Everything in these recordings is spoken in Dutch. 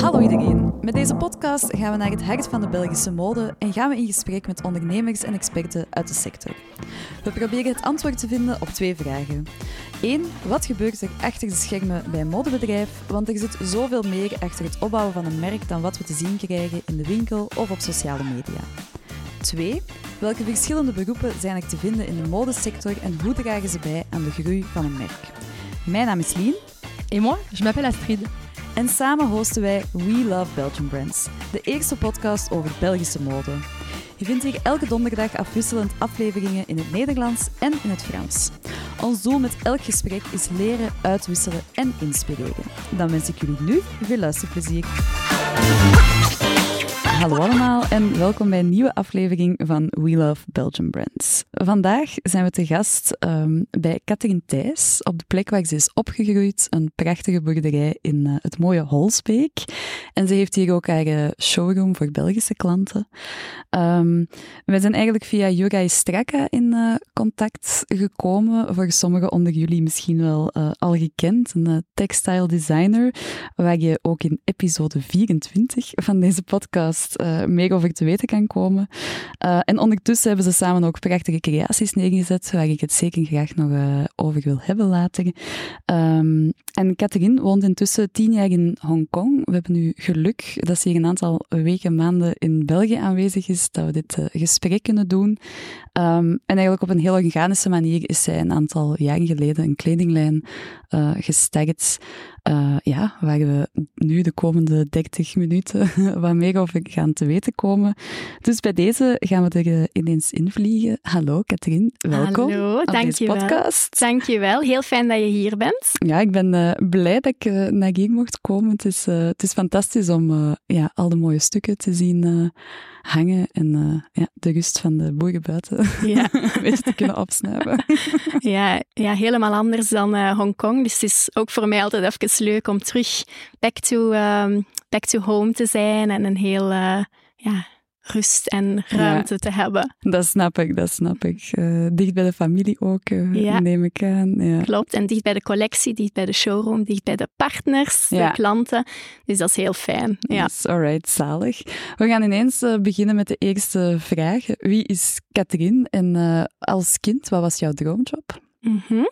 Hallo iedereen. Met deze podcast gaan we naar het hart van de Belgische mode en gaan we in gesprek met ondernemers en experten uit de sector. We proberen het antwoord te vinden op twee vragen. Eén, wat gebeurt er achter de schermen bij een modebedrijf? Want er zit zoveel meer achter het opbouwen van een merk dan wat we te zien krijgen in de winkel of op sociale media. 2. Welke verschillende beroepen zijn er te vinden in de modesector en hoe dragen ze bij aan de groei van een merk? Mijn naam is Lien. Et moi, je m'appelle Astrid. En samen hosten wij We Love Belgian Brands, de eerste podcast over Belgische mode. Je vindt hier elke donderdag afwisselend afleveringen in het Nederlands en in het Frans. Ons doel met elk gesprek is leren, uitwisselen en inspireren. Dan wens ik jullie nu veel luisterplezier. Hallo allemaal en welkom bij een nieuwe aflevering van We Love Belgian Brands. Vandaag zijn we te gast um, bij Catherine Thijs op de plek waar ze is opgegroeid, een prachtige boerderij in uh, het mooie Holsbeek. En ze heeft hier ook haar uh, showroom voor Belgische klanten. Um, wij zijn eigenlijk via Juraj Straka in uh, contact gekomen, voor sommigen onder jullie misschien wel al gekend, een textile designer, waar je ook in episode 24 van deze podcast uh, meer over te weten kan komen. Uh, en ondertussen hebben ze samen ook prachtige creaties neergezet, waar ik het zeker graag nog uh, over wil hebben later. Um, en Catherine woont intussen tien jaar in Hongkong. We hebben nu geluk dat ze hier een aantal weken, maanden in België aanwezig is, dat we dit gesprek kunnen doen. Um, en eigenlijk op een heel organische manier is zij een aantal jaren geleden een kledinglijn gestart. Uh, ja, waar we nu de komende 30 minuten wat meer over gaan te weten komen. Dus bij deze gaan we er uh, ineens invliegen. Hallo Katrien, welkom Hallo, op deze podcast. Wel. Dank je wel, heel fijn dat je hier bent. Ja, ik ben uh, blij dat ik naar hier mocht komen. Het is, het is fantastisch om ja, al de mooie stukken te zien hangen en uh, ja, de rust van de boeren buiten ja. een beetje te kunnen opsnuiven. ja, ja, helemaal anders dan uh, Hongkong. Dus het is ook voor mij altijd even leuk om terug back to, um, back to home te zijn en een heel uh, ja, rust en ruimte ja, te hebben. Dat snap ik, dat snap ik. Uh, dicht bij de familie ook, uh, ja. neem ik aan. Ja. Klopt, en dicht bij de collectie, dicht bij de showroom, dicht bij de partners, de klanten. Dus dat is heel fijn. Ja. Yes, alright, zalig. We gaan ineens uh, beginnen met de eerste vraag. Wie is Katrien en als kind, wat was jouw droomjob? Mm -hmm.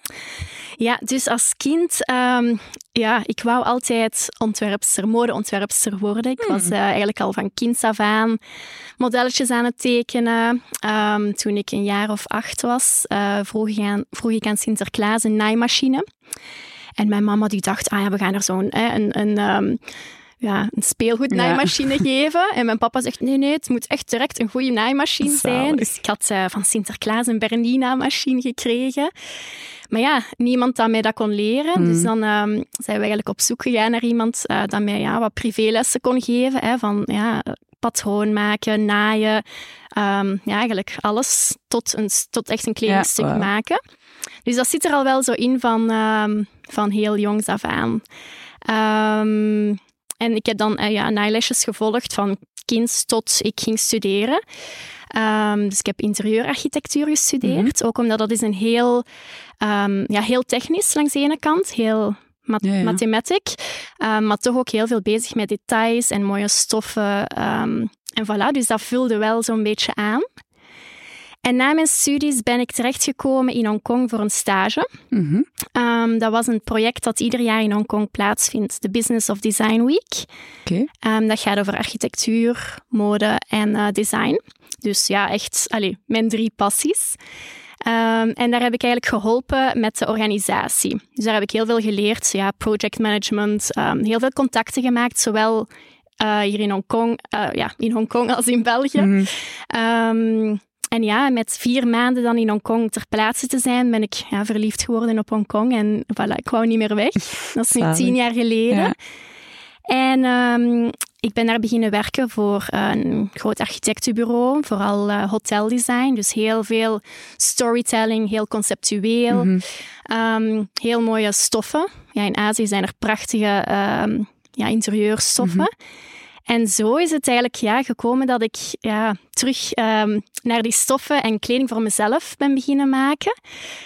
Ja, dus als kind, um, ja, ik wou altijd ontwerpster, modeontwerpster worden. Ik Hmm. was uh, eigenlijk al van kinds af aan modelletjes aan het tekenen. Um, toen ik een jaar of acht was, uh, vroeg, ik aan, vroeg ik aan Sinterklaas een naaimachine. En mijn mama die dacht, ah ja, we gaan er zo'n eh, een, een um, ja, een speelgoednaaimachine ja. geven. En mijn papa zegt, nee, nee, het moet echt direct een goede naaimachine Zalig. zijn. Dus ik had uh, van Sinterklaas een Bernina-machine gekregen. Maar ja, niemand dat mij dat kon leren. Mm. Dus dan um, zijn we eigenlijk op zoek gegaan naar iemand uh, dat mij ja, wat privélessen kon geven. Hè, van ja, patroon maken, naaien. Um, ja, eigenlijk alles tot, een, tot echt een kledingstuk ja, wow. maken. Dus dat zit er al wel zo in van, um, van heel jongs af aan. En ik heb dan uh, ja, gevolgd van kind tot ik ging studeren. Um, dus ik heb interieurarchitectuur gestudeerd. Mm -hmm. Ook omdat dat is een heel, um, ja, heel technisch langs de ene kant. Heel mat ja, ja. mathematic. Um, maar toch ook heel veel bezig met details en mooie stoffen. en voilà, dus dat vulde wel zo'n beetje aan. En na mijn studies ben ik terechtgekomen in Hongkong voor een stage. Mm -hmm. um, dat was een project dat ieder jaar in Hongkong plaatsvindt, de Business of Design Week. Okay. Um, dat gaat over architectuur, mode en uh, design. Dus ja, echt allee, mijn drie passies. Um, en daar heb ik eigenlijk geholpen met de organisatie. Dus daar heb ik heel veel geleerd. Ja, project management, heel veel contacten gemaakt, zowel uh, hier in Hongkong, uh, ja, in Hongkong als in België. Mhm. Mm en ja, met vier maanden dan in Hongkong ter plaatse te zijn, ben ik ja, verliefd geworden op Hongkong. En voilà, ik wou niet meer weg. Dat is nu tien jaar geleden. Ja. En um, ik ben daar beginnen werken voor een groot architectenbureau, vooral uh, hoteldesign. Dus heel veel storytelling, heel conceptueel. Mhm. Um, heel mooie stoffen. Ja, in Azië zijn er prachtige um, ja, interieurstoffen. Mhm. En zo is het eigenlijk ja, gekomen dat ik ja, terug um, naar die stoffen en kleding voor mezelf ben beginnen maken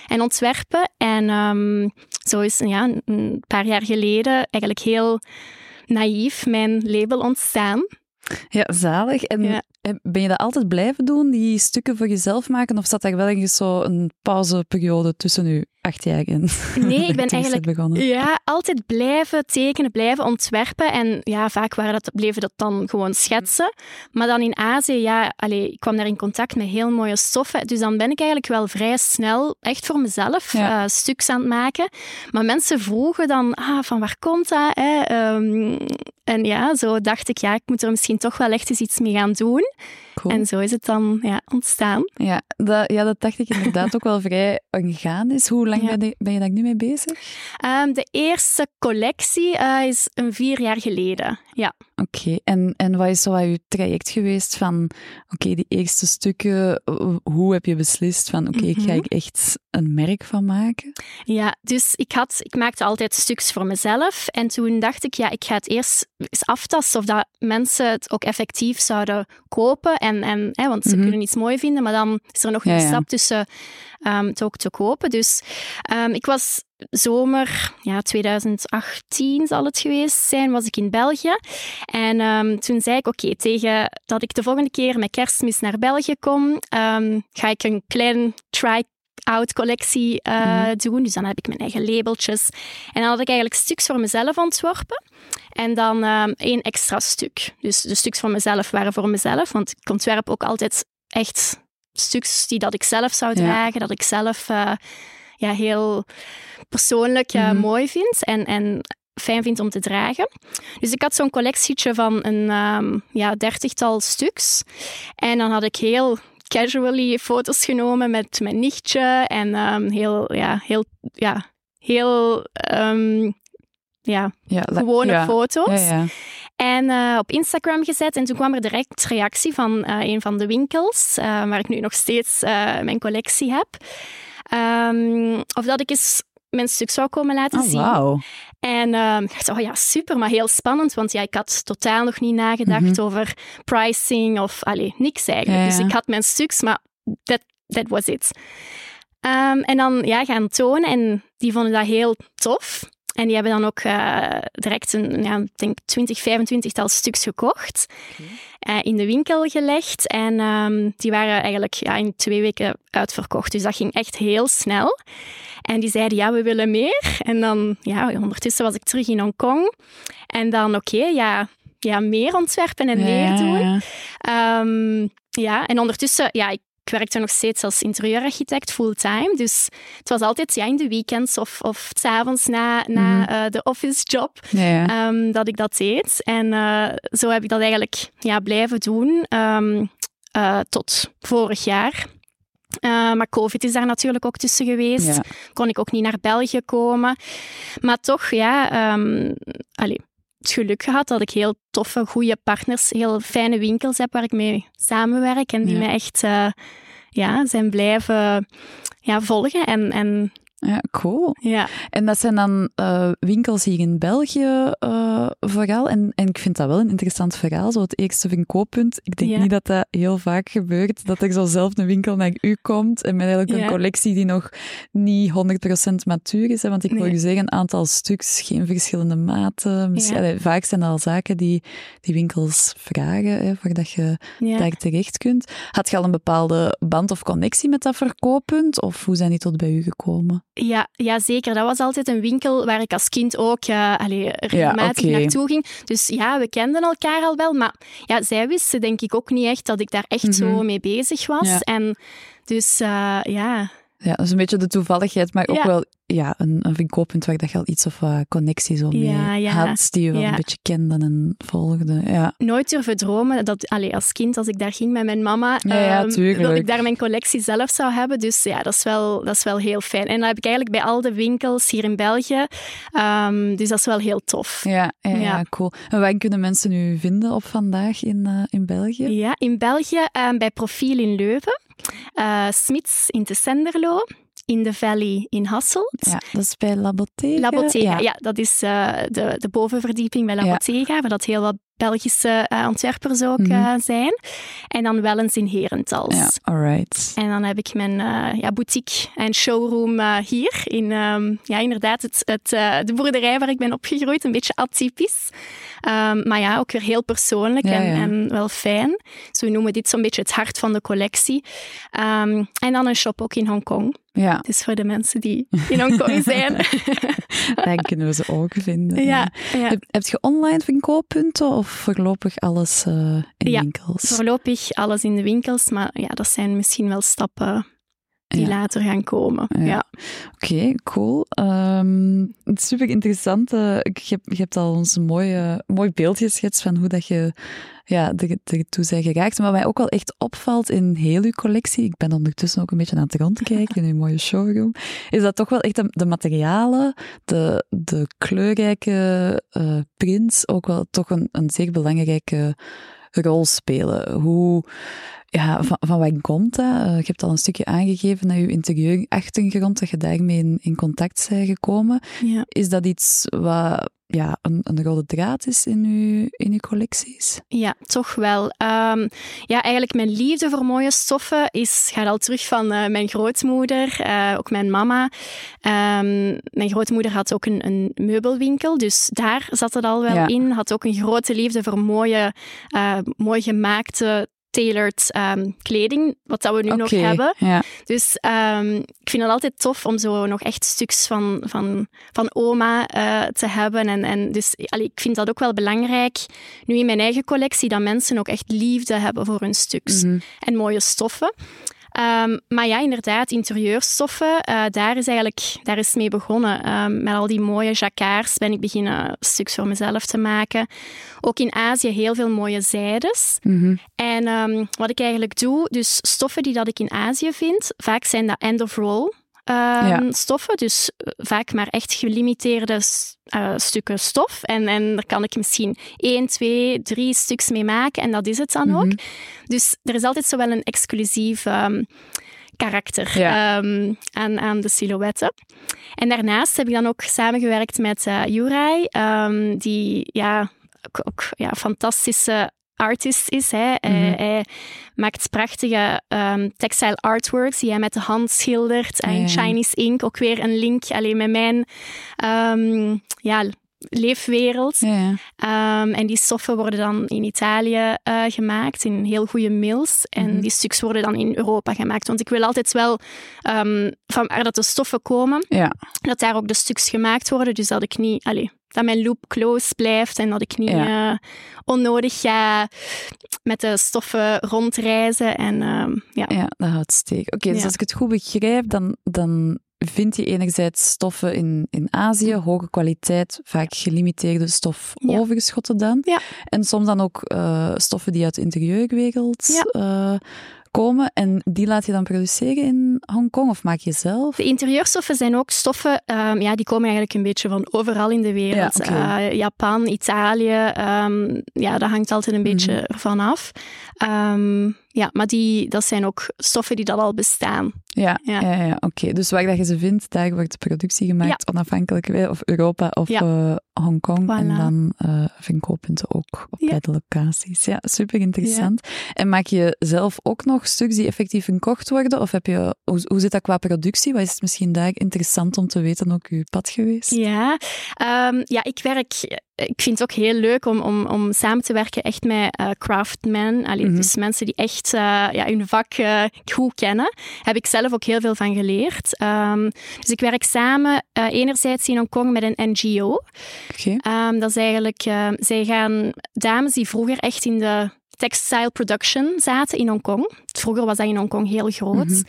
en ontwerpen. En um, zo is ja, een paar jaar geleden eigenlijk heel naïef mijn label ontstaan. Ja, zalig. En Ja. Ben je dat altijd blijven doen, die stukken voor jezelf maken? Of zat daar wel ergens zo een pauzeperiode tussen je acht jaar en Nee, ik ben eigenlijk begonnen? Ja, altijd blijven tekenen, blijven ontwerpen. En ja, vaak waren dat, bleven dat dan gewoon schetsen. Maar dan in Azië, ja, allee, ik kwam daar in contact met heel mooie stoffen. Dus dan ben ik eigenlijk wel vrij snel echt voor mezelf Ja. eh, stuks aan het maken. Maar mensen vroegen dan, ah, van waar komt dat? Hè? Ehm, en ja, zo dacht ik, ja, ik moet er misschien toch wel echt eens iets mee gaan doen. Cool. En zo is het dan ja, ontstaan. Ja, dat, ja, dat dacht ik inderdaad ook wel vrij organisch. Hoe lang Ja. ben, je, ben je daar nu mee bezig? Ehm, de eerste collectie eh, is een vier jaar geleden. Ja. Oké, en, en wat is zo wat je traject geweest van, oké, die eerste stukken, hoe heb je beslist van, oké, ik ga Mhm. ik echt een merk van maken? Ja, dus ik, had, ik maakte altijd stuks voor mezelf. En toen dacht ik, ja, ik ga het eerst eens aftasten of dat mensen het ook effectief zouden kopen. En, en, hè, want ze Mhm. kunnen iets mooi vinden, maar dan is er nog Ja, een ja. stap tussen ehm, het ook te kopen. Dus ehm, ik was zomer ja, 2018 zal het geweest zijn, was ik in België. En ehm, toen zei ik, oké, tegen dat ik de volgende keer met kerstmis naar België kom, ehm, ga ik een klein try out collectie eh, Mhm. doen. Dus dan heb ik mijn eigen labeltjes. En dan had ik eigenlijk stuks voor mezelf ontworpen. En dan ehm, één extra stuk. Dus de stuks voor mezelf waren voor mezelf. Want ik ontwerp ook altijd echt stuks die dat ik zelf zou Ja. dragen. Dat ik zelf eh, ja, heel persoonlijk Mhm. mooi vind. En, en fijn vind om te dragen. Dus ik had zo'n collectietje van een ehm, ja, dertigtal stuks. En dan had ik heel casually foto's genomen met mijn nichtje en ehm, heel, ja, heel, ja, heel ehm, ja, gewone ja. foto's. Ja. En eh, op Instagram gezet. En toen kwam er direct reactie van eh, een van de winkels, eh, waar ik nu nog steeds mijn collectie heb. Ehm, of dat ik eens mijn stuk zou komen laten Oh, zien. wauw. En ehm, ik dacht, oh ja, super, maar heel spannend, want ja, ik had totaal nog niet nagedacht Mhm. over pricing of allee, niks eigenlijk. Ja, Dus ik had mijn stuks, maar that, that was it. Ehm, en dan ja, gaan tonen en die vonden dat heel tof. En die hebben dan ook eh, direct een, ja, ik denk 20, 25 tal stuks gekocht. Eh, in de winkel gelegd. En ehm, die waren eigenlijk ja, in twee weken uitverkocht. Dus dat ging echt heel snel. En die zeiden, ja, we willen meer. En dan, ja, ondertussen was ik terug in Hongkong. En dan, oké, ja, ja, meer ontwerpen en Ja, meer ja, doen. ja. Ehm, ja, en ondertussen, ja, ik werkte nog steeds als interieurarchitect fulltime. Dus het was altijd ja, in de weekends of, of s'avonds na, na Mhm. eh, de office job Ja, ja. ehm, dat ik dat deed. En eh, zo heb ik dat eigenlijk ja, blijven doen ehm, eh, tot vorig jaar. Maar COVID is daar natuurlijk ook tussen geweest. Ja. Kon ik ook niet naar België komen. Maar toch, ja, allee, het geluk gehad dat ik heel toffe, goede partners, heel fijne winkels heb waar ik mee samenwerk en die Ja. mij echt eh, ja, zijn blijven ja, volgen. En, en ja, cool. ja, En dat zijn dan eh, winkels hier in België eh, vooral. En, en ik vind dat wel een interessant verhaal, zo het eerste verkooppunt. Ik denk Ja. niet dat dat heel vaak gebeurt, dat er zo zelf een winkel naar u komt en met eigenlijk Ja. een collectie die nog niet 100% matuur is. Hè, want ik Nee. je zeggen, een aantal stuks, geen verschillende maten. Misschien, Ja. allee, vaak zijn dat al zaken die, die winkels vragen, hè, voordat je daar terecht kunt. Had je al een bepaalde band of connectie met dat verkooppunt? Of hoe zijn die tot bij u gekomen? Ja, ja, zeker. Dat was altijd een winkel waar ik als kind ook allee, regelmatig naartoe ging. Dus ja, we kenden elkaar al wel. Maar ja, zij wisten denk ik ook niet echt dat ik daar echt zo Mhm. mee bezig was. Ja. En dus eh, ja, Ja, dat is een beetje de toevalligheid, maar ook wel ja, een, een verkooppunt waar dat je al iets of wat connectie zo mee Ja, ja. had, die je wel Ja. een beetje kende en volgde. Ja, nooit durven dromen dat allee, als kind, als ik daar ging met mijn mama, tuurlijk. dat ik daar mijn collectie zelf zou hebben. Dus ja, dat is wel, dat is wel heel fijn. En dat heb ik eigenlijk bij al de winkels hier in België. Ehm, dus dat is wel heel tof. ja, ja, cool. En waar kunnen mensen u vinden op vandaag in, eh, in België? Ja, in België ehm, bij Profiel in Leuven, eh Smits in de Senderlo, in de Valley in Hasselt. Ja, dat is bij La Bottega. La Bottega, ja. Ja. dat is eh, de, de bovenverdieping bij La Ja. Waar dat heel wat Belgische uh, ontwerpers ook Mhm. zijn. En dan wel eens in Herentals. Ja, alright. En dan heb ik mijn eh, ja, boutique en showroom eh, hier. In, ehm, ja, inderdaad, het, het, eh, de boerderij waar ik ben opgegroeid. Een beetje atypisch. Ehm, maar ja, ook weer heel persoonlijk Ja, en, ja. en wel fijn. Dus we noemen dit zo'n beetje het hart van de collectie. Ehm, en dan een shop ook in Hongkong. Ja, Dus voor de mensen die in Hongkong zijn. daar kunnen we ze ook vinden. ja, ja. Heb, heb je online verkooppunten of voorlopig alles eh, in Ja, winkels? Voorlopig alles in de winkels, maar ja, dat zijn misschien wel stappen die Ja. later gaan komen. Ja. Ja. Oké, cool. Ehm, super interessant. eh, je, hebt- je hebt al ons mooie, mooi beeld geschetst van hoe dat je ja, er, ertoe bent geraakt. Maar wat mij ook wel echt opvalt in heel uw collectie, ik ben ondertussen ook een beetje aan het rondkijken in uw mooie showroom, is dat toch wel echt de, materialen, de, de kleurrijke eh, prints ook wel toch een, een zeer belangrijke rol spelen. Hoe, ja, van, van waar komt dat? Eh, je hebt al een stukje aangegeven dat je interieurachtergrond, dat je daarmee in, in contact bent gekomen. Ja. Is dat iets wat ja, een, een rode draad is in uw, in uw collecties? Ja, toch wel. Ehm, ja, eigenlijk mijn liefde voor mooie stoffen is, gaat al terug van eh, mijn grootmoeder, eh, ook mijn mama. Ehm, mijn grootmoeder had ook een, een meubelwinkel, dus daar zat het al wel Ja. in. Had ook een grote liefde voor mooie, mooi gemaakte, tailored ehm, kleding, wat dat we nu nog hebben. Ja, Dus ehm, ik vind het altijd tof om zo nog echt stuks van, van, van oma eh, te hebben. En, en dus allee, ik vind dat ook wel belangrijk, nu in mijn eigen collectie, dat mensen ook echt liefde hebben voor hun stuks mhm. en mooie stoffen. Ehm, maar ja, inderdaad, interieurstoffen, eh, daar is eigenlijk daar is het mee begonnen. Ehm, met al die mooie jacquards ben ik beginnen stuks voor mezelf te maken. Ook in Azië heel veel mooie zijdes. Mhm. En ehm, wat ik eigenlijk doe, dus stoffen die dat ik in Azië vind, vaak zijn dat end-of-roll ehm, Ja. stoffen. Dus eh, vaak maar echt gelimiteerde eh, stukken stof. En, en daar kan ik misschien één, twee, drie stuks mee maken en dat is het dan Mhm. ook. Dus er is altijd zo wel een exclusief ehm, karakter Ja. ehm, aan, aan de silhouetten. En daarnaast heb ik dan ook samengewerkt met eh Jurai, ehm, die ja, ook, ook ja, fantastische artist is. Hè. Hij, Mhm. hij maakt prachtige ehm, textile artworks die hij met de hand schildert. En ja. Chinese ink, ook weer een link alleen met mijn ehm, ja, leefwereld. ja. Ehm, en die stoffen worden dan in Italië eh, gemaakt, in heel goede mills. En Mhm. die stuks worden dan in Europa gemaakt. Want ik wil altijd wel van waar dat de stoffen komen, dat daar ook de stuks gemaakt worden. Dus dat ik niet, allee, dat mijn loop close blijft en dat ik niet eh, onnodig ga met de stoffen rondreizen. En ehm, ja. Ja, dat houdt steek. Oké, dus Ja. als ik het goed begrijp, dan, dan vind je enerzijds stoffen in, in Azië, hoge kwaliteit, vaak gelimiteerde dan. Ja. En soms dan ook eh, stoffen die uit de interieurwereld Ja. Komen. En die laat je dan produceren in Hongkong of maak je zelf? De interieurstoffen zijn ook stoffen, ehm, ja, die komen eigenlijk een beetje van overal in de wereld. Ja. Eh, Japan, Italië, ehm, ja, dat hangt altijd een beetje Mhm. ervan af. Ehm, ja, maar die, dat zijn ook stoffen die dat al bestaan. Ja, ja. Ja. ja, oké. Dus waar dat je ze vindt, daar wordt de productie gemaakt, onafhankelijk, eh, of Europa of eh, Hongkong. En dan eh verkooppunten ook op beide locaties. Ja, super interessant. En maak je zelf ook nog stuks die effectief verkocht worden? Of heb je, hoe, hoe zit dat qua productie? Wat is het misschien daar interessant om te weten, ook uw pad geweest? Ja, Ehm, ja ik werk... Ik vind het ook heel leuk om, om, om samen te werken echt met eh, craftsmen. Allee, Mhm. Dus mensen die echt eh, ja, hun vak eh, goed kennen. Heb ik zelf ook heel veel van geleerd. Ehm, dus ik werk samen enerzijds in Hongkong met een NGO. Ehm, dat is eigenlijk, zij gaan dames die vroeger echt in de textile production zaten in Hongkong. Vroeger was dat in Hongkong heel groot. Mhm.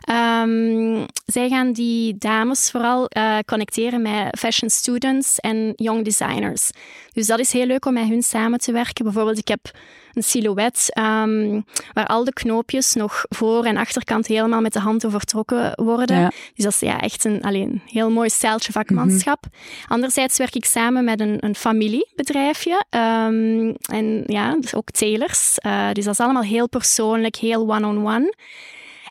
Ehm, zij gaan die dames vooral eh, connecteren met fashion students en young designers. Dus dat is heel leuk om met hun samen te werken. Bijvoorbeeld, ik heb een silhouet ehm, waar al de knoopjes nog voor- en achterkant helemaal met de hand overtrokken worden. Ja. Dus dat is ja, echt een, alleen, heel mooi stijltje vakmanschap. Anderzijds werk ik samen met een, een familiebedrijfje. ehm, en ja, dus ook tailors. Eh, dus dat is allemaal heel persoonlijk, heel one-on-one.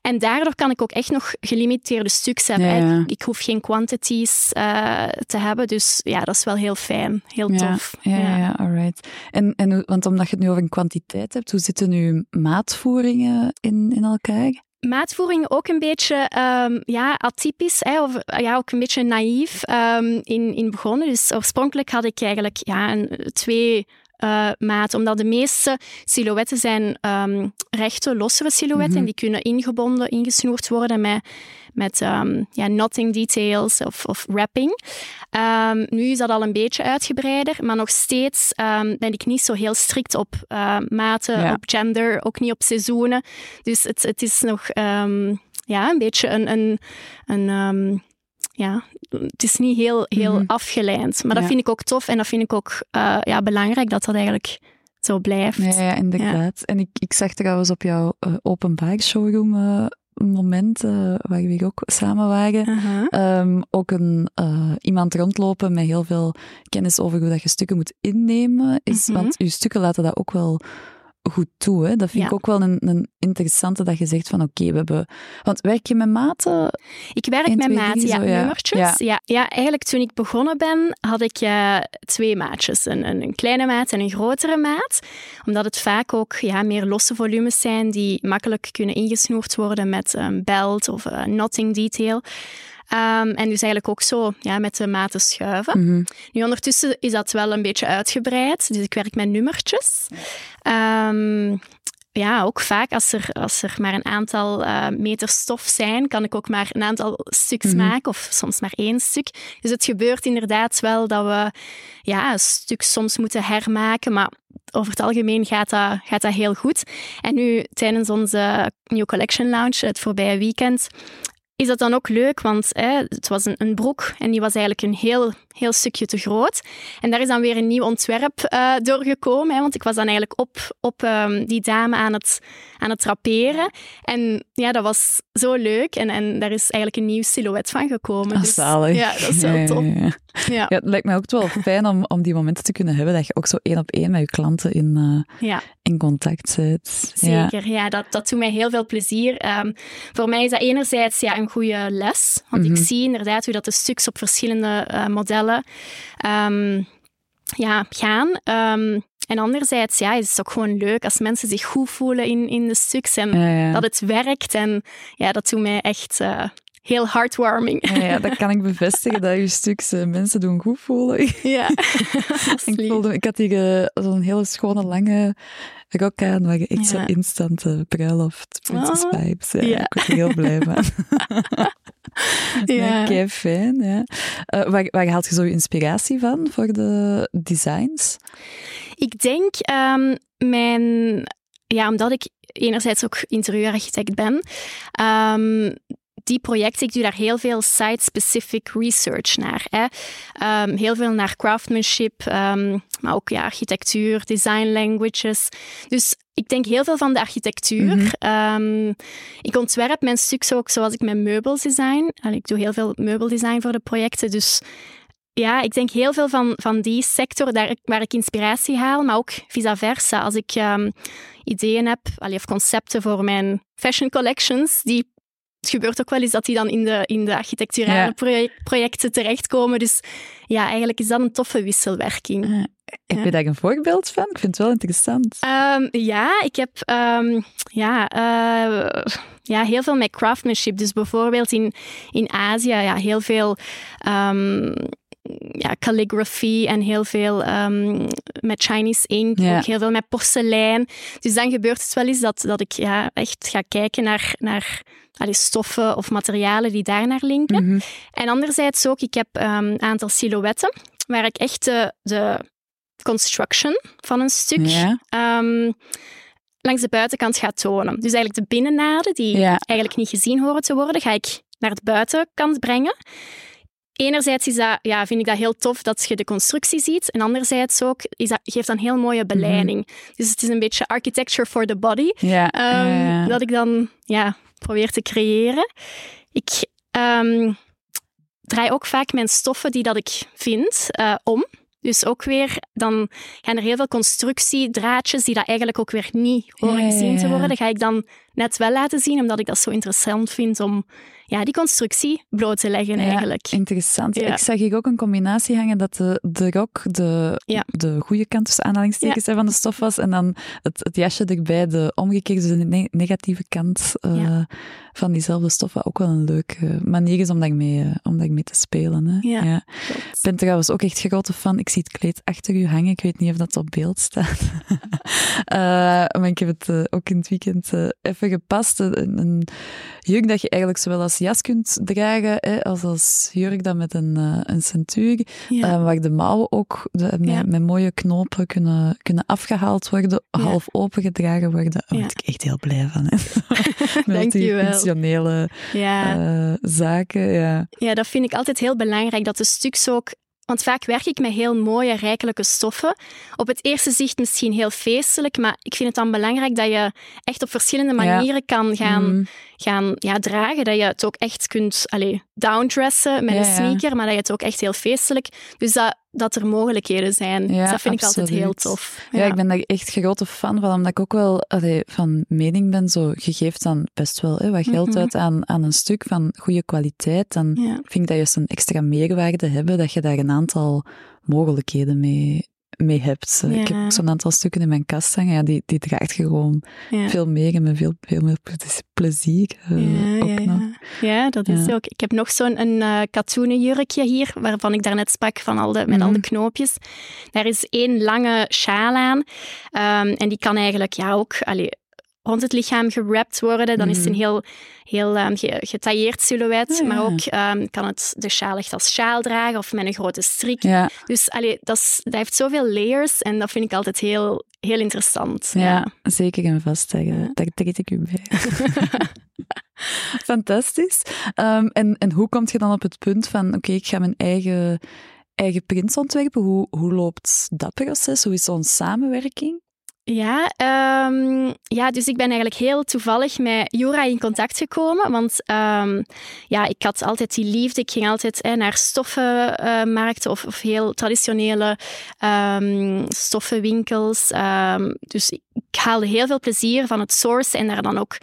En daardoor kan ik ook echt nog gelimiteerde stuks hebben. Ja, ja. Ik, ik hoef geen quantities eh, te hebben, dus ja, dat is wel heel fijn, heel tof. Ja, ja, ja, alright. En, en, want omdat je het nu over een kwantiteit hebt, hoe zitten nu maatvoeringen in, in elkaar? Maatvoering ook een beetje ehm, ja, atypisch, hè, of ja, ook een beetje naïef ehm, in, in begonnen. Dus oorspronkelijk had ik eigenlijk ja, een, twee eh, maten, omdat de meeste silhouetten zijn ehm, rechte, lossere silhouetten Mhm. en die kunnen ingebonden, ingesnoerd worden met, met ehm, ja, knotting details of, of wrapping. Ehm, nu is dat al een beetje uitgebreider, maar nog steeds ben ik niet zo heel strikt op eh, maten, Ja. op gender, ook niet op seizoenen. Dus het, het is nog ja, een beetje een. een, een ja, het is niet heel, heel Mhm. afgeleid. Maar dat Ja. vind ik ook tof en dat vind ik ook eh, ja, belangrijk dat dat eigenlijk zo blijft. Ja, ja inderdaad. En ik, ik zag trouwens op jouw eh, openbaar showroom eh, moment, waar we hier ook samen waren, ehm, ook een, iemand rondlopen met heel veel kennis over hoe dat je stukken moet innemen. Is, Mhm. Want je stukken laten dat ook wel goed toe. Hè? Dat vind ik ook wel een, een interessante dat je zegt van oké, we hebben... Want werk je met maten? Ik werk 1, met 2, maten, 3, ja, zo, ja. nummertjes. Ja. Ja. Ja, eigenlijk toen ik begonnen ben, had ik eh, twee maatjes. Een, een, een kleine maat en een grotere maat. Omdat het vaak ook ja, meer losse volumes zijn die makkelijk kunnen ingesnoerd worden met een belt of een knotting detail. Ehm, en dus eigenlijk ook zo ja, met de maten schuiven. Mhm. Nu, ondertussen is dat wel een beetje uitgebreid. Dus ik werk met nummertjes. Ehm, ja, ook vaak als er, als er maar een aantal eh, meter stof zijn, kan ik ook maar een aantal stuks Mhm. maken, of soms maar één stuk. Dus het gebeurt inderdaad wel dat we ja, een stuk soms moeten hermaken, maar over het algemeen gaat dat, gaat dat heel goed. En nu, tijdens onze New Collection Launch, het voorbije weekend, is dat dan ook leuk, want hè, het was een, een broek en die was eigenlijk een heel, heel stukje te groot. En daar is dan weer een nieuw ontwerp eh, doorgekomen, hè, want ik was dan eigenlijk op, op ehm, die dame aan het, aan het traperen. En ja, dat was zo leuk en, en daar is eigenlijk een nieuw silhouet van gekomen. Ah, Dus. Ja, dat is wel Ja, ja, top. ja. Ja, Ja, het lijkt mij ook wel fijn om, om die momenten te kunnen hebben, dat je ook zo één op één met je klanten in, eh, ja. in contact zit. Zeker, ja, dat, dat doet mij heel veel plezier. Ehm, voor mij is dat enerzijds ja, een goede les, want Mhm. ik zie inderdaad hoe dat de stuks op verschillende eh, modellen ehm, ja, gaan. Ehm, en anderzijds ja, is het ook gewoon leuk als mensen zich goed voelen in, in de stuks en dat het werkt. En ja, dat doet mij echt eh, heel heartwarming. Ja, ja, dat kan ik bevestigen, dat je stuks eh, mensen doen goed voelen. ja, ik, voelde, ik had hier eh, zo'n hele schone, lange rok aan, waar je echt zo Ja. instant eh, bruiloft, princess Oh, vibes. Ja, ja. Ik word er heel blij van. Ja. Oké, fijn. Ja. Eh, waar, waar haalt je zo je inspiratie van voor de designs? Ik denk ehm, mijn... Ja, omdat ik enerzijds ook interieurarchitect ben, ehm, die projecten, ik doe daar heel veel site-specific research naar. Hè. Ehm, heel veel naar craftsmanship, ehm, maar ook ja, architectuur, design languages. Dus ik denk heel veel van de architectuur. Mhm. Ehm, ik ontwerp mijn stuks ook zoals ik mijn meubels design. Ik doe heel veel meubeldesign voor de projecten, dus ja, ik denk heel veel van, van die sector daar, waar ik inspiratie haal, maar ook vice versa. Als ik ideeën heb, allee, of concepten voor mijn fashion collections, die, het gebeurt ook wel eens dat die dan in de, in de architecturale Ja. projecten terechtkomen. Dus ja, eigenlijk is dat een toffe wisselwerking. Eh, heb Ja. je daar een voorbeeld van? Ik vind het wel interessant. Ehm, ja, ik heb ehm, ja, eh, ja, heel veel met craftsmanship. Dus bijvoorbeeld in, in Azië, ja, heel veel ehm, ja, calligraphy en heel veel ehm, met Chinese ink, Ja. ook heel veel met porselein. Dus dan gebeurt het wel eens dat, dat ik ja, echt ga kijken naar, naar allee, stoffen of materialen die daar naar linken. Mhm. En anderzijds ook, ik heb ehm, een aantal silhouetten waar ik echt de, de construction van een stuk Ja. ehm, langs de buitenkant ga tonen. Dus eigenlijk de binnennaden, die eigenlijk niet gezien horen te worden, ga ik naar de buitenkant brengen. Enerzijds is dat, ja, vind ik dat heel tof dat je de constructie ziet. En anderzijds ook, is dat, geeft dat een heel mooie beleiding. Dus het is een beetje architecture for the body. Ja. Ehm, ja, ja. Dat ik dan ja, probeer te creëren. Ik ehm, draai ook vaak mijn stoffen die dat ik vind eh, om. Dus ook weer, dan gaan er heel veel constructiedraadjes die dat eigenlijk ook weer niet horen gezien te worden. Dat ga ik dan net wel laten zien, omdat ik dat zo interessant vind om ja, die constructie bloot te leggen eigenlijk. Interessant. Ik zag hier ook een combinatie hangen dat de, de rok de, de goede kant tussen aanhalingstekens van de stof was en dan het, het jasje erbij de omgekeerde, dus de negatieve kant uh, van diezelfde stof, wat ook wel een leuke manier is om daarmee, uh, om daarmee te spelen. Hè. Ja, Ik ben trouwens ook echt grote fan. Ik zie het kleed achter u hangen. Ik weet niet of dat op beeld staat. uh, maar ik heb het ook in het weekend even gepast. Een, een jurk dat je eigenlijk zowel als jas kunt dragen, hè, als als jurk dan met een, een centuur, ja. waar de mouwen ook de, met, met, mooie knopen kunnen, kunnen afgehaald worden, half open gedragen worden. Daar word ik echt heel blij van. Dank je wel. Functionele uh, zaken. Ja. ja, dat vind ik altijd heel belangrijk, dat de stuks ook want vaak werk ik met heel mooie, rijkelijke stoffen. Op het eerste zicht misschien heel feestelijk, maar ik vind het dan belangrijk dat je echt op verschillende manieren kan gaan, mm. gaan ja, dragen. Dat je het ook echt kunt allez, downdressen met een sneaker, maar dat je het ook echt heel feestelijk. Dus dat, dat er mogelijkheden zijn. Dus dat vind ik altijd heel tof. Ja. ik ben daar echt grote fan van, omdat ik ook wel allee, van mening ben, zo, je geeft dan best wel hè, wat geld mhm. uit aan, aan een stuk van goede kwaliteit, dan vind ik dat juist een extra meerwaarde hebben, dat je daar een aantal mogelijkheden mee, mee hebt. Ik heb zo'n aantal stukken in mijn kast hangen, ja, die, die draagt gewoon veel meer en met veel, veel meer plezier uh, ja, ook nog. Ja, dat is ook. Ik heb nog zo'n een uh, katoenen jurkje hier, waarvan ik daarnet sprak van al de, met al de mhm. knoopjes. Daar is één lange sjaal aan um, en die kan eigenlijk ja, ook... Allee, rond het lichaam gewrapt worden. Dan is het een mhm. heel, heel um, getailleerd silhouet. Maar ook um, kan het de sjaal echt als sjaal dragen of met een grote strik. Ja. Dus allee, dat, dat heeft zoveel layers en dat vind ik altijd heel, heel interessant. Ja, zeker en vast. Daar, daar trek ik u bij. Fantastisch. Um, en, en hoe kom je dan op het punt van, oké, ik ga mijn eigen, eigen prints ontwerpen. Hoe, hoe loopt dat proces? Hoe is zo'n samenwerking? Ja, um, ja, dus ik ben eigenlijk heel toevallig met Jura in contact gekomen. Want um, ja, ik had altijd die liefde. Ik ging altijd eh, naar stoffenmarkten uh, of, of, heel traditionele um, stoffenwinkels. dus ik haalde heel veel plezier van het sourcen en daar dan ook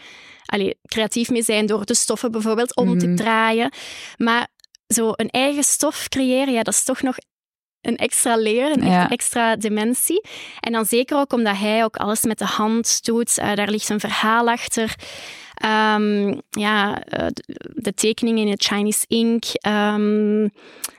allee, creatief mee zijn door de stoffen bijvoorbeeld om te mhm. draaien. Maar zo een eigen stof creëren, ja, dat is toch nog een extra leer, een extra dimensie. En dan zeker ook omdat hij ook alles met de hand doet. Uh, daar ligt een verhaal achter. Um, ja, uh, de tekeningen in het Chinese ink. Um,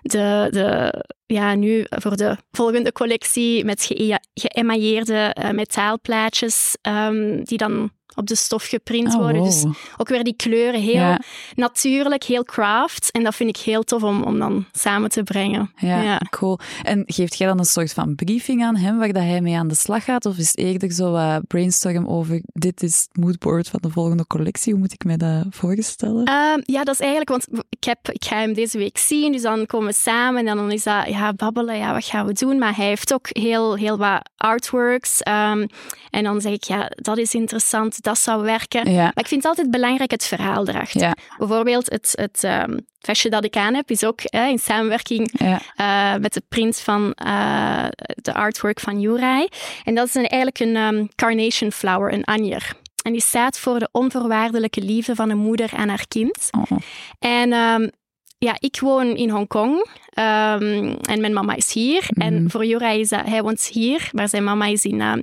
de, de, ja, nu voor de volgende collectie met ge geëmailleerde uh, metaalplaatjes, um, die dan op de stof geprint oh, worden. Dus ook weer die kleuren heel natuurlijk, heel craft. En dat vind ik heel tof om, om dan samen te brengen. Ja, cool. En geeft jij dan een soort van briefing aan hem waar dat hij mee aan de slag gaat? Of is het eerder zo wat brainstorm over dit is het moodboard van de volgende collectie? Hoe moet ik mij dat voorstellen? Ehm, ja, dat is eigenlijk, want ik, heb, ik ga hem deze week zien, dus dan komen we samen en dan is dat, ja, babbelen, ja, wat gaan we doen? Maar hij heeft ook heel, heel wat artworks. Um, en dan zeg ik, ja, dat is interessant, dat zou werken. Maar ik vind het altijd belangrijk het verhaal erachter. Bijvoorbeeld het, het um, vestje dat ik aan heb, is ook in samenwerking uh, met de print van uh, de artwork van Jurai. En dat is een, eigenlijk een um, carnation flower, een anjer. En die staat voor de onvoorwaardelijke liefde van een moeder aan haar kind. Oh. En um, ja, ik woon in Hongkong um, en mijn mama is hier. En mhm. voor Jurai is dat, hij woont hier, maar zijn mama is in uh,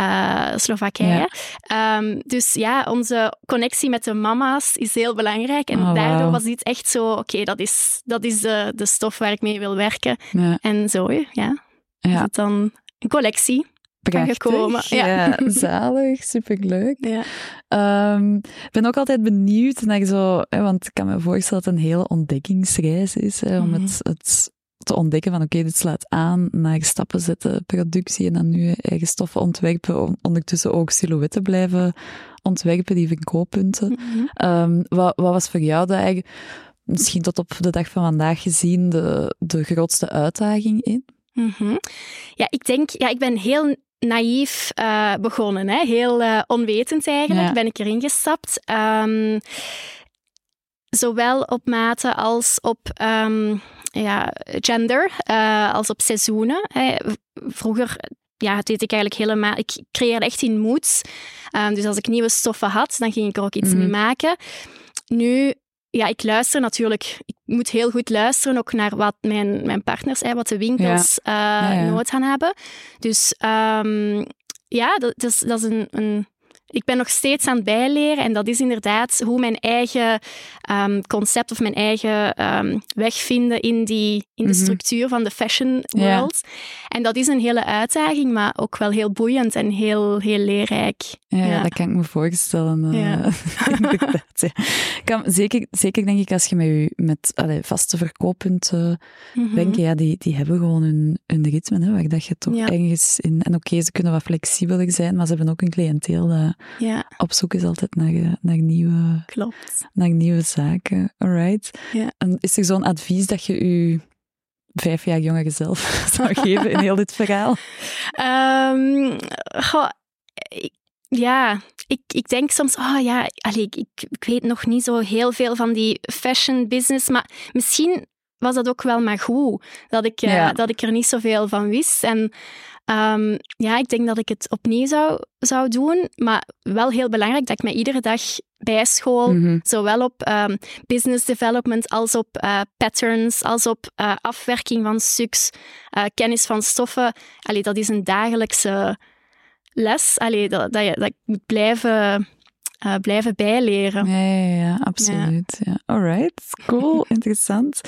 uh, Slowakije. Um, dus ja, onze connectie met de mama's is heel belangrijk. En oh, daardoor was dit echt zo, oké, dat is, dat is de, de stof waar ik mee wil werken. Ja. En zo, ja. ja. Is het dan een collectie. Gekomen. Ja. ja. zalig, superleuk. Ja. Um, ik ben ook altijd benieuwd naar zo, hè, want ik kan me voorstellen dat het een hele ontdekkingsreis is, hè, om mhm. het, het te ontdekken van oké, dit slaat aan, naar stappen zetten, productie en dan nu eigen stoffen ontwerpen, ondertussen ook silhouetten blijven ontwerpen, die verkooppunten. Mm um, wat, wat was voor jou de eigen, misschien tot op de dag van vandaag gezien, de, de grootste uitdaging in? Mm -hmm. Ja, ik denk, ja, ik ben heel naïef uh, begonnen, hè? heel uh, onwetend eigenlijk, ben ik erin gestapt. Um, zowel op mate als op um, ja, gender uh, als op seizoenen. Hè. Vroeger ja, deed ik eigenlijk helemaal... Ik creëerde echt in moods. Um, dus als ik nieuwe stoffen had, dan ging ik er ook iets mm. mee maken. Nu ja, ik luister natuurlijk. Ik moet heel goed luisteren ook naar wat mijn, mijn partners, hè, wat de winkels ja. Uh, ja, nood gaan hebben. Dus um, ja, dat, dat, is, dat is een, een ik ben nog steeds aan het bijleren en dat is inderdaad hoe mijn eigen um, concept of mijn eigen um, weg vinden in, die, in de mhm. structuur van de fashion world. En dat is een hele uitdaging, maar ook wel heel boeiend en heel, heel leerrijk. Ja, ja. dat kan ik me voorstellen. Uh, ja. kan, zeker, zeker denk ik als je met je met allee, vaste verkooppunten mm -hmm. ja, die, die hebben gewoon hun, hun ritme, hè, waar dat je toch ergens in... En oké, ze kunnen wat flexibeler zijn, maar ze hebben ook een cliënteel dat ja. op zoek is altijd naar, eh, naar, nieuwe, Klopt. naar nieuwe zaken. Alright. Ja. En is er zo'n advies dat je je vijf jaar jongere zelf zou geven in heel dit verhaal? Um, goh, ja, ik, ik denk soms, oh ja, allee, ik, ik weet nog niet zo heel veel van die fashion business, maar misschien was dat ook wel maar goed dat ik, uh, dat ik er niet zoveel van wist. En Um, ja, ik denk dat ik het opnieuw zou, zou doen, maar wel heel belangrijk dat ik mij iedere dag bijschool, mm zowel op um, business development als op uh, patterns, als op uh, afwerking van stuks, uh, kennis van stoffen. Allee, dat is een dagelijkse les. Allee, dat, dat, je, dat ik moet blijven uh, blijven bijleren. Ja, ja, ja absoluut. Ja. Alright, cool, interessant.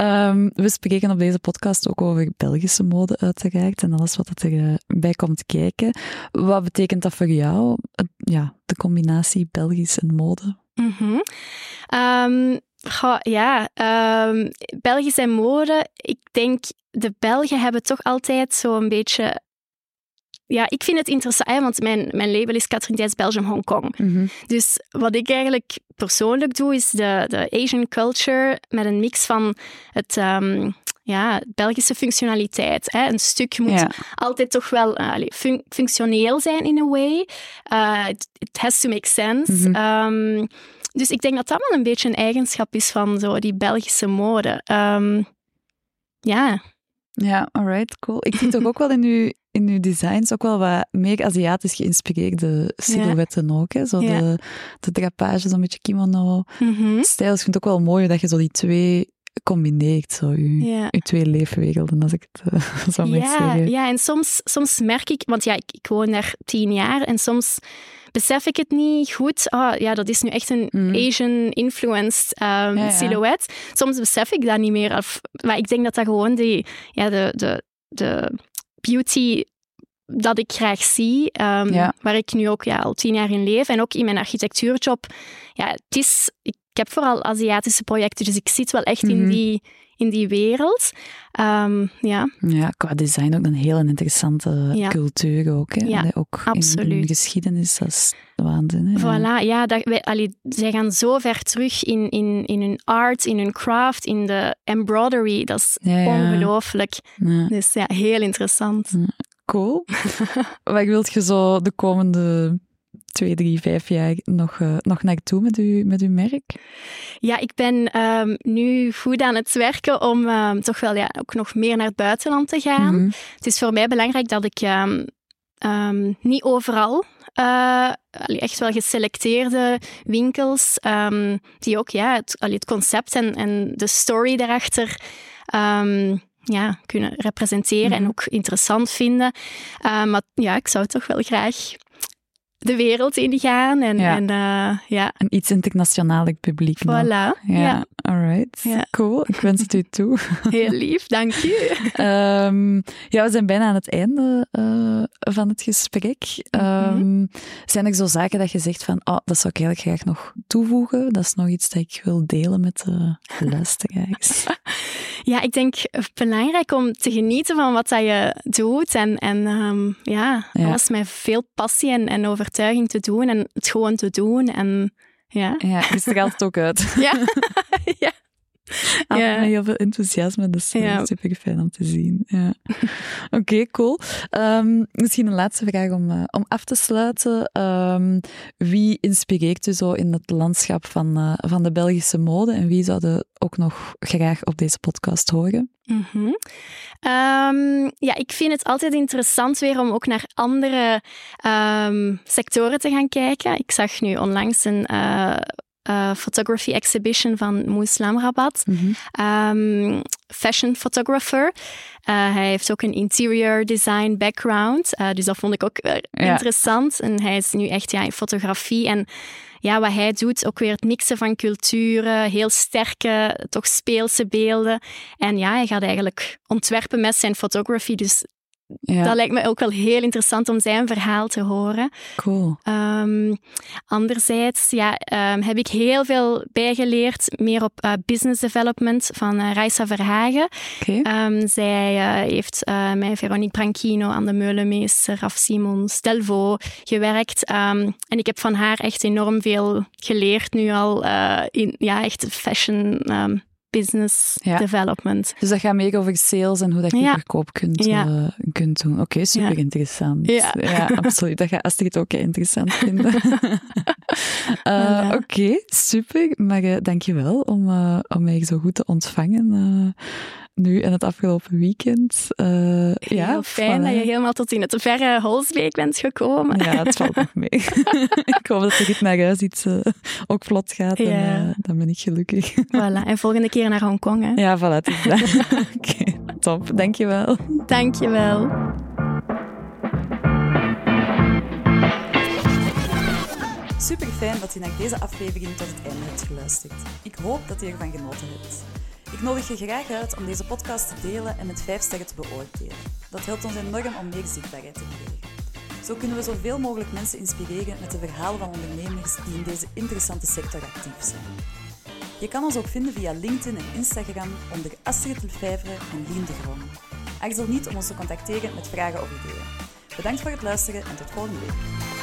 Um, we spreken op deze podcast ook over Belgische mode uiteraard en alles wat erbij bij komt kijken. Wat betekent dat voor jou, ja, de combinatie Belgisch en mode? Mm -hmm. um, goh, ja, um, Belgisch en mode. Ik denk, de Belgen hebben toch altijd zo'n beetje ja, ik vind het interessant, want mijn, mijn label is Catherine Dijs Belgium Hongkong. Mm Dus wat ik eigenlijk persoonlijk doe, is de, de Asian culture met een mix van het... Um, ja, Belgische functionaliteit. Hè. Een stuk moet altijd toch wel uh, fun functioneel zijn in a way. Uh, it, has to make sense. Mm -hmm. um, dus ik denk dat dat wel een beetje een eigenschap is van zo die Belgische mode. Um, ja. Ja, alright, cool. Ik zie toch ook wel in uw, in uw designs ook wel wat meer Aziatisch geïnspireerde silhouetten ook. Hè? Zo de, de drapage, zo'n beetje kimono-stijl. Mm Ik vind het ook wel mooi dat je zo die twee combineert, zo je, je twee leefwerelden, als ik het uh, zou ja, zeggen. Ja, en soms, soms merk ik, want ja, ik, ik woon daar tien jaar en soms besef ik het niet goed. Oh, ja, dat is nu echt een mm. Asian-influenced um, silhouet. Soms besef ik dat niet meer. Of, maar ik denk dat dat gewoon die, ja, de, de, de beauty dat ik graag zie, um, waar ik nu ook ja, al tien jaar in leef en ook in mijn architectuurjob. Ja, het is, ik heb vooral Aziatische projecten, dus ik zit wel echt in, mhm. die, in die wereld. Um, ja. ja, qua design ook een heel interessante ja. cultuur ook. Hè? Ja, ook absoluut. In, in geschiedenis, dat is waanzin. Hè? Voilà, ja, dat, wij, allee, zij gaan zo ver terug in, in, in hun art, in hun craft, in de embroidery. Dat is ongelooflijk. Dus ja, heel interessant. Cool. Wat wilt je zo de komende twee, drie, vijf jaar nog, uh, nog naartoe met, u, met uw merk? Ja, ik ben um, nu goed aan het werken om um, toch wel ja, ook nog meer naar het buitenland te gaan. Mm -hmm. Het is voor mij belangrijk dat ik um, niet overal uh, echt wel geselecteerde winkels die ook ja, het, het concept en, en de story daarachter ja, kunnen representeren en mhm. ook interessant vinden. Uh, maar ja, ik zou toch wel graag de wereld ingaan. En, ja. En, uh, ja. Een iets internationaal publiek. Voilà. Ja, ja. alright. Ja. Cool, ik wens het u toe. Heel lief, dank u. um, ja, we zijn bijna aan het einde uh, van het gesprek. Um, Zijn er zo zaken dat je zegt van, oh, dat zou ik eigenlijk graag nog toevoegen? Dat is nog iets dat ik wil delen met de luisteraars. Ja, ik denk belangrijk om te genieten van wat dat je doet. En, en um, ja, alles met veel passie en, en over overtuiging te doen en het gewoon te doen. En, ja. ja, je straalt het ook uit. ja. ja. Ja. met heel veel enthousiasme, dus eh, Ja. super fijn om te zien. Ja. Oké, cool. Ehm, misschien een laatste vraag om, eh, om af te sluiten. Ehm, wie inspireert u zo in het landschap van, eh, van de Belgische mode en wie zouden ook nog graag op deze podcast horen? Mhm. Ehm, ja, ik vind het altijd interessant weer om ook naar andere sectoren te gaan kijken. Ik zag nu onlangs een eh, eh, photography exhibition van Moeslam Rabat. Ehm, fashion photographer. Eh, hij heeft ook een interior design background. eh, dus dat vond ik ook Ja. interessant. En hij is nu echt ja, in fotografie. En ja, wat hij doet, ook weer het mixen van culturen, heel sterke, toch speelse beelden. En ja, hij gaat eigenlijk ontwerpen met zijn photography. Dus Ja, dat lijkt me ook wel heel interessant om zijn verhaal te horen. cool. Ehm, anderzijds ja, ehm, heb ik heel veel bijgeleerd, meer op eh, business development van eh Raisa Verhagen. Oké. Ehm, zij eh, heeft met Veronique Branchino, Anne Meulemeester, Raf Simons, Delvaux gewerkt. En ik heb van haar echt enorm veel geleerd nu al in ja, echt fashion business Ja. development. Dus dat gaat meer over sales en hoe dat je Ja. verkoop kunt, Ja. eh, kunt doen. Oké, super Ja. interessant. Ja. absoluut. Dat gaat Astrid ook interessant vinden. Eh. Oké, super. Maar uh, dankjewel om, om mij zo goed te ontvangen. Nu en het afgelopen weekend. Uh, Heel ja, fijn voilà. dat je helemaal tot in het verre Holsbeek bent gekomen. Ja, het valt nog mee. ik hoop dat er iets naar huis iets uh, ook vlot gaat. Ja. En, uh, dan ben ik gelukkig. Voilà, en volgende keer naar Hongkong. Hè? Ja, voilà. het is dat. Oké, top. Dankjewel. Dankjewel. Super fijn dat je naar deze aflevering tot het einde hebt geluisterd. Ik hoop dat je ervan genoten hebt. Ik nodig je graag uit om deze podcast te delen en met 5 sterren te beoordelen. Dat helpt ons enorm om meer zichtbaarheid te krijgen. Zo kunnen we zoveel mogelijk mensen inspireren met de verhalen van ondernemers die in deze interessante sector actief zijn. Je kan ons ook vinden via LinkedIn en Instagram onder Astrid en Lien de Groen. Aarzel niet om ons te contacteren met vragen of ideeën. Bedankt voor het luisteren en tot volgende week.